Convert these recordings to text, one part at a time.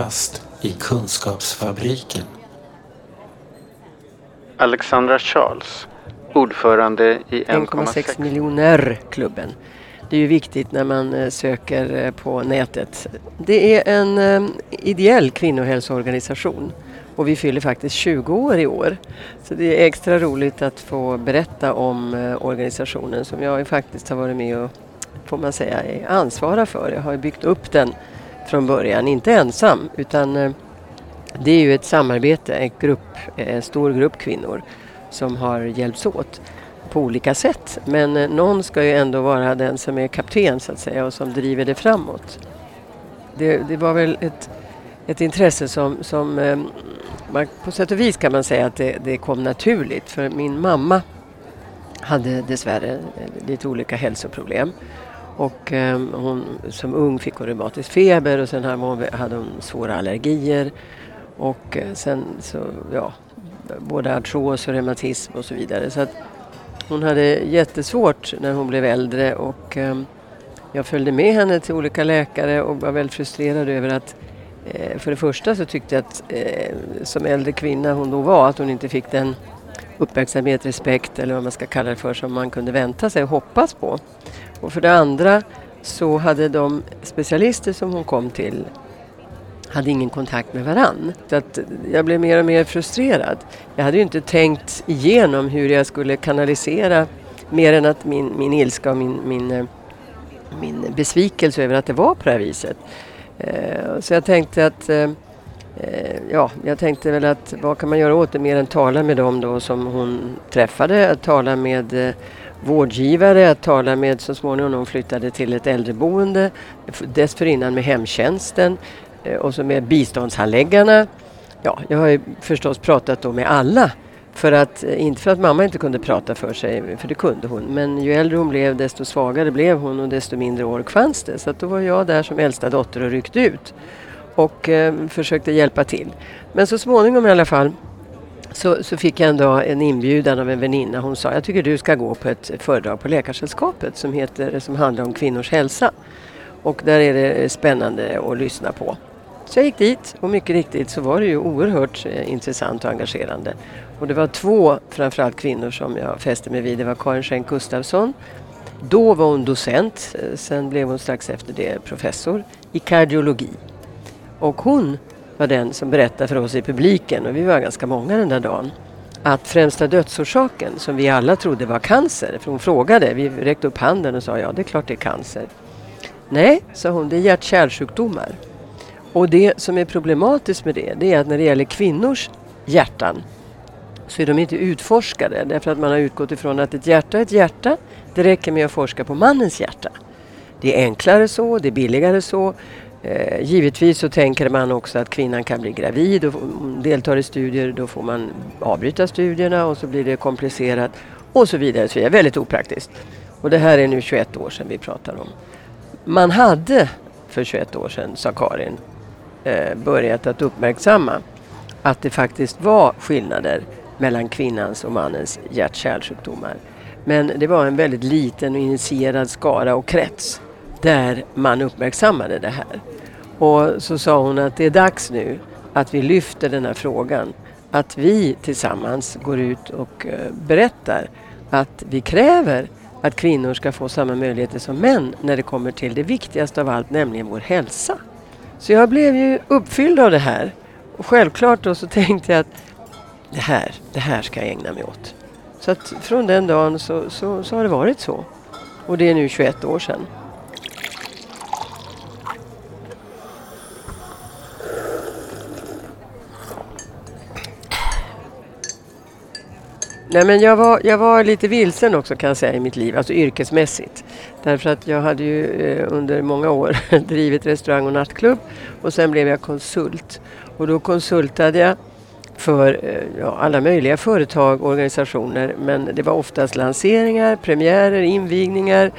Kafferast i Kunskapsfabriken. Alexandra Charles, ordförande i 1,6 miljoner klubben. Det är ju viktigt när man eh, söker eh, på nätet. Det är en eh, ideell kvinnohälsoorganisation och vi fyller faktiskt 20 år i år. Så det är extra roligt att få berätta om organisationen som jag faktiskt har varit med och, får man säga, är ansvarig för. Jag har byggt upp den från början, inte ensam utan eh, det är ju ett samarbete, en, grupp, en stor grupp kvinnor som har hjälpts åt på olika sätt. Men eh, någon ska ju ändå vara den som är kapten så att säga och som driver det framåt. Det, det var väl ett, ett intresse som, som man, på sätt och vis kan man säga att det, det kom naturligt för min mamma hade dessvärre lite olika hälsoproblem. Och eh, hon, som ung fick hon reumatisk feber och sen hade hon, hade hon svåra allergier. Och eh, sen så, ja, både artros och reumatism och så vidare. Så att hon hade jättesvårt när hon blev äldre och eh, jag följde med henne till olika läkare och var väldigt frustrerad över att eh, för det första så tyckte jag att eh, som äldre kvinna hon då var att hon inte fick den uppmärksamhet, respekt eller vad man ska kalla det för som man kunde vänta sig och hoppas på. Och för det andra så hade de specialister som hon kom till hade ingen kontakt med varann. Så att jag blev mer och mer frustrerad. Jag hade ju inte tänkt igenom hur jag skulle kanalisera mer än att min, min ilska och min, min, eh, min besvikelse över att det var på det här viset. Eh, så jag tänkte att eh, ja, jag tänkte väl att vad kan man göra åt det mer än tala med dem då som hon träffade, att tala med eh, vårdgivare, att tala med så småningom hon flyttade till ett äldreboende, dessförinnan med hemtjänsten, Eh, och så med biståndshandläggarna. Ja, jag har ju förstås pratat då med alla. För att, eh, inte för att mamma inte kunde prata för sig, för det kunde hon. Men ju äldre hon blev desto svagare blev hon och desto mindre ork fanns det. Så att då var jag där som äldsta dotter och ryckte ut. Och eh, försökte hjälpa till. Men så småningom i alla fall så, så, fick jag en dag en inbjudan av en väninna. Hon sa, jag tycker du ska gå på ett föredrag på Läkarsällskapet som, heter, som handlar om kvinnors hälsa. Och där är det spännande att lyssna på. Så jag gick dit och mycket riktigt så var det ju oerhört eh, intressant och engagerande. Och det var två, framförallt kvinnor, som jag fäste mig vid. Det var Karin Schenk Gustafsson. Då var hon docent, eh, sen blev hon strax efter det professor i kardiologi. Och hon var den som berättade för oss i publiken, och vi var ganska många den där dagen, att främsta dödsorsaken, som vi alla trodde var cancer, för hon frågade, vi räckte upp handen och sa ja, det är klart det är cancer. Nej, sa hon, det är hjärt-kärlsjukdomar. Och det som är problematiskt med det, det är att när det gäller kvinnors hjärtan så är de inte utforskade därför att man har utgått ifrån att ett hjärta är ett hjärta. Det räcker med att forska på mannens hjärta. Det är enklare så, det är billigare så. Eh, givetvis så tänker man också att kvinnan kan bli gravid och deltar i studier. Då får man avbryta studierna och så blir det komplicerat och så vidare. Så vidare. Väldigt opraktiskt. Och det här är nu 21 år sedan vi pratar om. Man hade för 21 år sedan, sa Karin, eh, börjat att uppmärksamma att det faktiskt var skillnader mellan kvinnans och mannens hjärt-kärlsjukdomar. Men det var en väldigt liten och initierad skara och krets där man uppmärksammade det här. Och så sa hon att det är dags nu att vi lyfter den här frågan. Att vi tillsammans går ut och eh, berättar att vi kräver att kvinnor ska få samma möjligheter som män när det kommer till det viktigaste av allt, nämligen vår hälsa. Så jag blev ju uppfylld av det här. Och självklart då så tänkte jag att det här, det här ska jag ägna mig åt. Så att från den dagen så, så, så har det varit så. Och det är nu 21 år sedan. Nej, men jag, var, jag var lite vilsen också kan jag säga i mitt liv, alltså yrkesmässigt. Därför att jag hade ju eh, under många år drivit restaurang och nattklubb och sen blev jag konsult. Och då konsultade jag för eh, ja, alla möjliga företag och organisationer men det var oftast lanseringar, premiärer, invigningar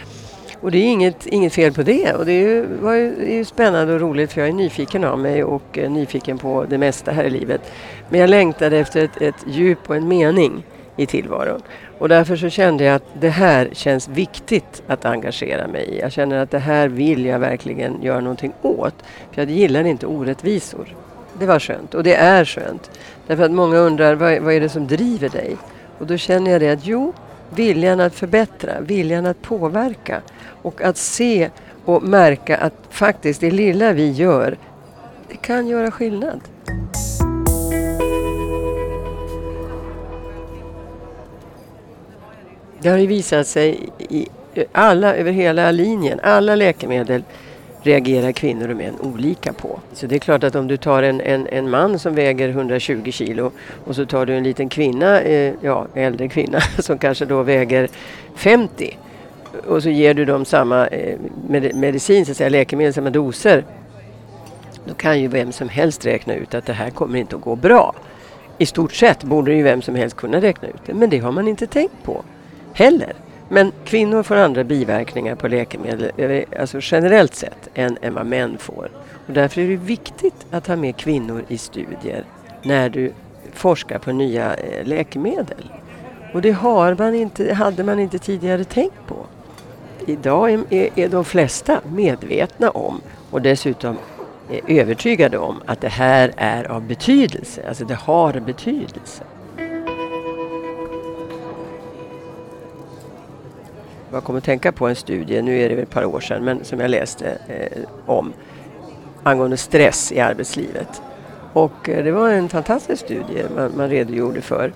och det är inget, inget fel på det. Och det är ju, var ju, är ju spännande och roligt för jag är nyfiken av mig och eh, nyfiken på det mesta här i livet. Men jag längtade efter ett, ett djup och en mening i tillvaron. Och därför så kände jag att det här känns viktigt att engagera mig i. Jag känner att det här vill jag verkligen göra någonting åt. För jag gillar inte orättvisor. Det var skönt och det är skönt. Därför att många undrar vad, vad är det som driver dig? Och då känner jag det att jo, viljan att förbättra, viljan att påverka och att se och märka att faktiskt det lilla vi gör, det kan göra skillnad. Det har ju visat sig i alla, över hela linjen, alla läkemedel reagerar kvinnor och män olika på. Så det är klart att om du tar en, en, en man som väger 120 kilo och så tar du en liten kvinna, eh, ja äldre kvinna som kanske då väger 50 och så ger du dem samma eh, med, medicin, så att säga, läkemedel, samma doser. Då kan ju vem som helst räkna ut att det här kommer inte att gå bra. I stort sett borde ju vem som helst kunna räkna ut det, men det har man inte tänkt på heller. Men kvinnor får andra biverkningar på läkemedel, eh, alltså generellt sett, än, än vad män får. Och därför är det viktigt att ha med kvinnor i studier när du forskar på nya eh, läkemedel. Och det har man inte, hade man inte tidigare tänkt på. Idag är, är, är de flesta medvetna om och dessutom eh, övertygade om att det här är av betydelse, alltså det har betydelse. Jag kommer att tänka på en studie, nu är det väl ett par år sedan, men som jag läste eh, om angående stress i arbetslivet. Och eh, det var en fantastisk studie man, man redogjorde för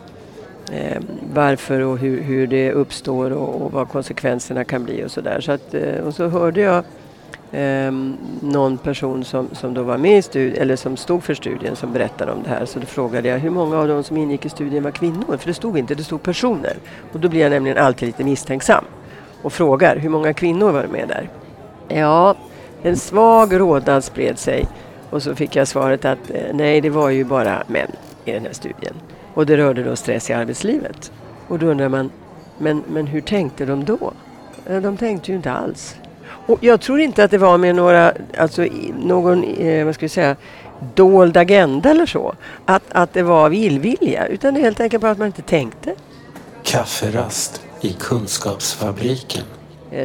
eh, varför och hur, hur det uppstår och, och, vad konsekvenserna kan bli och sådär. Så att, eh, och så hörde jag eh, någon person som, som då var med i studien, eller som stod för studien som berättade om det här. Så då frågade jag hur många av de som ingick i studien var kvinnor? För det stod inte, det stod personer. Och då blir jag nämligen alltid lite misstänksam och frågar hur många kvinnor var med där? Ja, en svag rodnad spred sig och så fick jag svaret att eh, nej, det var ju bara män i den här studien. Och det rörde då stress i arbetslivet. Och då undrar man, men, men hur tänkte de då? De tänkte ju inte alls. Och jag tror inte att det var med några, alltså någon, eh, vad ska vi säga, dold agenda eller så. Att, att det var av illvilja, utan helt enkelt bara att man inte tänkte. Kafferast i Kunskapsfabriken.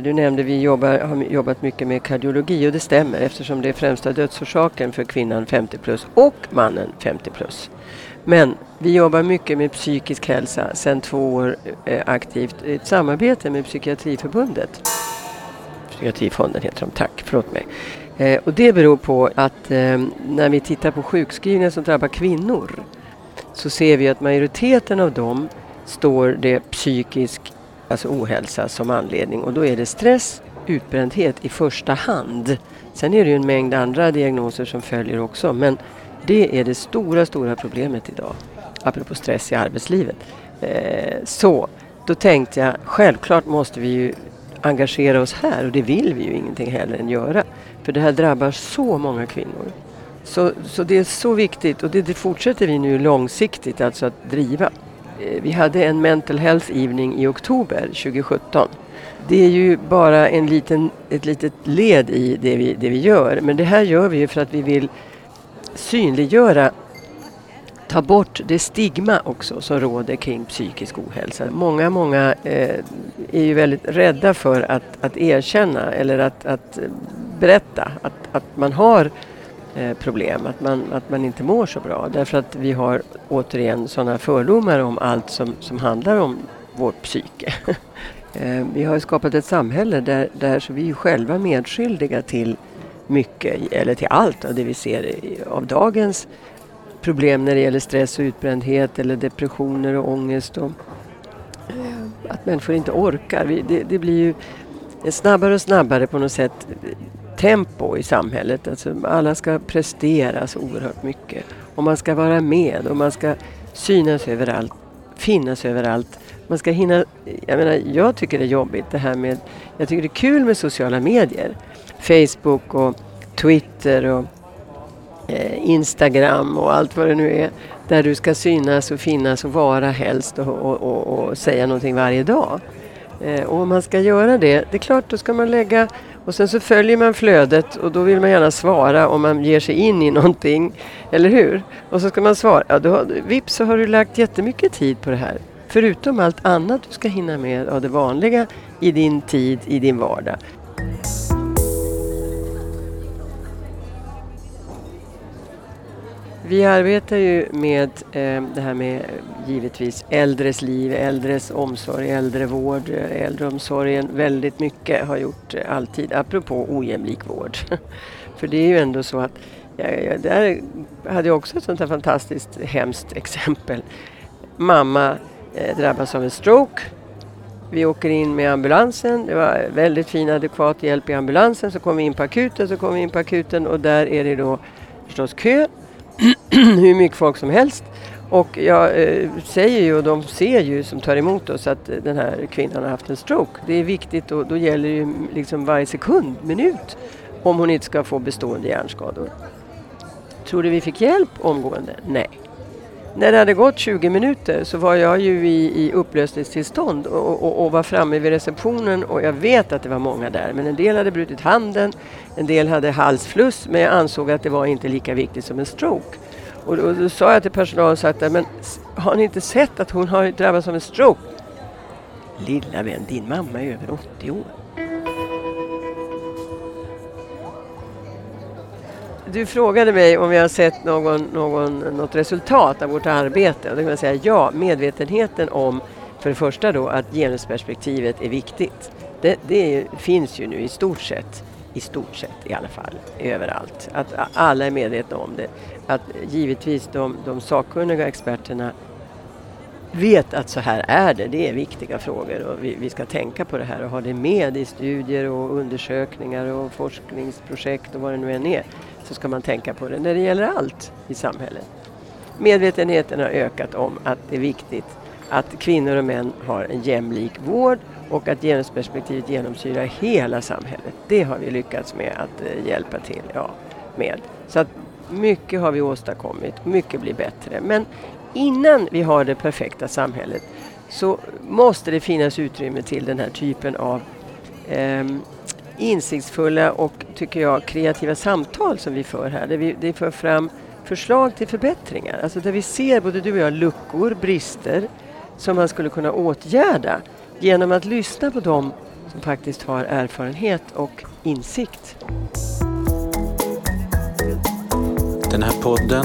Du nämnde att vi jobbar, har jobbat mycket med kardiologi och det stämmer eftersom det är främsta dödsorsaken för kvinnan 50 plus och mannen 50 plus. Men vi jobbar mycket med psykisk hälsa sedan två år eh, aktivt i ett samarbete med Psykiatriförbundet. Psykiatrifonden heter de, tack, förlåt mig. Eh, och det beror på att eh, när vi tittar på sjukskrivningar som drabbar kvinnor så ser vi att majoriteten av dem står det psykisk alltså ohälsa som anledning och då är det stress, utbrändhet i första hand. Sen är det ju en mängd andra diagnoser som följer också men det är det stora, stora problemet idag. Apropå stress i arbetslivet. Eh, så, då tänkte jag självklart måste vi ju engagera oss här och det vill vi ju ingenting heller än göra. För det här drabbar så många kvinnor. Så, så det är så viktigt och det, det fortsätter vi nu långsiktigt alltså att driva. Eh, vi hade en Mental Health Evening i oktober 2017. Det är ju bara en liten, ett litet led i det vi, det vi gör. Men det här gör vi ju för att vi vill synliggöra ta bort det stigma också som råder kring psykisk ohälsa. Många, många eh, är ju väldigt rädda för att, att erkänna eller att, att eh, berätta att, att man har Eh, Eh, problem, att man, att man inte mår så bra. Därför att vi har återigen sådana fördomar om allt som, som handlar om vårt psyke. Eh, vi har skapat ett samhälle där, där så vi är själva medskyldiga till mycket, eller till allt av det vi ser av dagens problem när det gäller stress och utbrändhet eller depressioner och ångest. Och, eh, att människor inte orkar. det, det blir ju snabbare och snabbare på något sätt tempo i samhället. Alltså alla ska prestera så oerhört mycket. Och man ska vara med och man ska synas överallt, finnas överallt. Man ska hinna, jag menar, jag tycker det är jobbigt det här med, jag tycker det är kul med sociala medier. Facebook och Twitter och eh, Instagram och allt vad det nu är. Där du ska synas och finnas och vara helst och, och, och, och säga någonting varje dag. Eh, och om man ska göra det, det är klart då ska man lägga och sen så följer man flödet och då vill man gärna svara om man ger sig in i någonting. Eller hur? Och så ska man svara. Ja, då, vips så har du lagt jättemycket tid på det här. Förutom allt annat du ska hinna med av det vanliga i din tid, i din vardag. Vi arbetar ju med eh, det här med givetvis äldres liv, äldres omsorg, äldrevård, eh, äldreomsorgen väldigt mycket har gjort eh, alltid, apropå ojämlik vård. För det är ju ändå så att, ja, ja, där hade jag också ett sånt här fantastiskt hemskt exempel. Mamma eh, drabbas av en stroke. Vi åker in med ambulansen. Det var väldigt fin adekvat hjälp i ambulansen. Så kommer vi in på akuten, så kommer vi in på akuten och där är det då förstås kö hur mycket folk som helst. Och jag eh, säger ju och de ser ju som tar emot oss att eh, den här kvinnan har haft en stroke. Det är viktigt och då gäller ju mm, liksom varje sekund, minut om hon inte ska få bestående hjärnskador. Tror du vi fick hjälp omgående? Nej. När det hade gått 20 minuter så var jag ju i, i upplösningstillstånd och, och, och, var framme vid receptionen och jag vet att det var många där. Men en del hade brutit handen, en del hade halsfluss men jag ansåg att det var inte lika viktigt som en stroke. Och då, då sa jag till personalen så att, men har ni inte sett att hon har drabbats av en stroke? Lilla vän, din mamma är över 80 år. Du frågade mig om jag har sett någon, någon, något resultat av vårt arbete. Och då kan jag säga ja, medvetenheten om för det första då att genusperspektivet är viktigt. Det, det finns ju nu i stort sett, i stort sett i alla fall, överallt. Att alla är medvetna om det. Att givetvis de, de sakkunniga experterna vet att så här är det. Det är viktiga frågor och vi, vi, ska tänka på det här och ha det med i studier och undersökningar och forskningsprojekt och vad det nu än är så ska man tänka på det när det gäller allt i samhället. Medvetenheten har ökat om att det är viktigt att kvinnor och män har en jämlik vård och att genusperspektivet genomsyrar hela samhället. Det har vi lyckats med att eh, hjälpa till ja, med. Så att mycket har vi åstadkommit, mycket blir bättre. Men innan vi har det perfekta samhället så måste det finnas utrymme till den här typen av eh, insiktsfulla och, tycker jag, kreativa samtal som vi för här. Där vi, det för fram förslag till förbättringar. Alltså där vi ser, både du och jag, luckor, brister som man skulle kunna åtgärda genom att lyssna på dem som faktiskt har erfarenhet och insikt. Den här podden